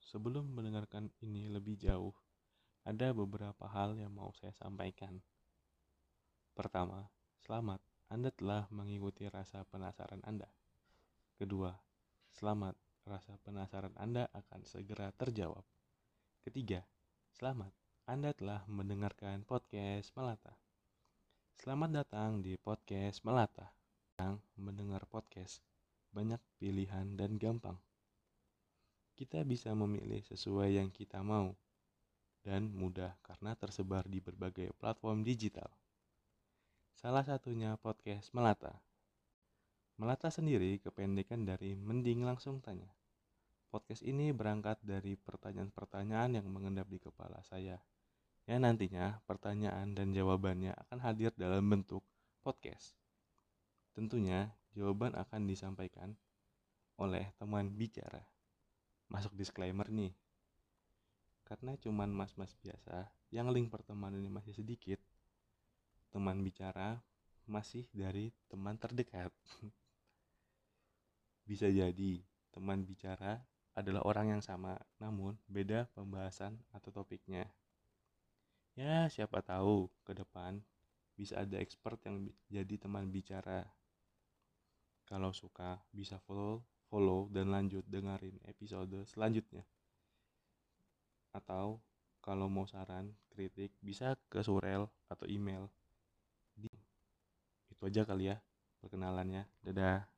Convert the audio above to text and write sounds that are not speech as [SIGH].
sebelum mendengarkan ini lebih jauh, ada beberapa hal yang mau saya sampaikan. Pertama, selamat, Anda telah mengikuti rasa penasaran Anda. Kedua, selamat, rasa penasaran Anda akan segera terjawab. Ketiga, selamat, Anda telah mendengarkan podcast Melata. Selamat datang di podcast Melata. Yang mendengar podcast, banyak pilihan dan gampang. Kita bisa memilih sesuai yang kita mau dan mudah karena tersebar di berbagai platform digital. Salah satunya podcast Melata. Melata sendiri kependekan dari mending langsung tanya. Podcast ini berangkat dari pertanyaan-pertanyaan yang mengendap di kepala saya. Ya nantinya pertanyaan dan jawabannya akan hadir dalam bentuk podcast. Tentunya jawaban akan disampaikan oleh teman bicara. Masuk disclaimer nih, karena cuman mas-mas biasa yang link pertemanannya masih sedikit teman bicara masih dari teman terdekat. [LAUGHS] Bisa jadi teman bicara adalah orang yang sama namun beda pembahasan atau topiknya. Ya siapa tahu ke depan bisa ada expert yang jadi teman bicara. Kalau suka bisa follow follow dan lanjut dengerin episode selanjutnya atau kalau mau saran, kritik bisa ke surel atau email. Itu aja kali ya perkenalannya. Dadah.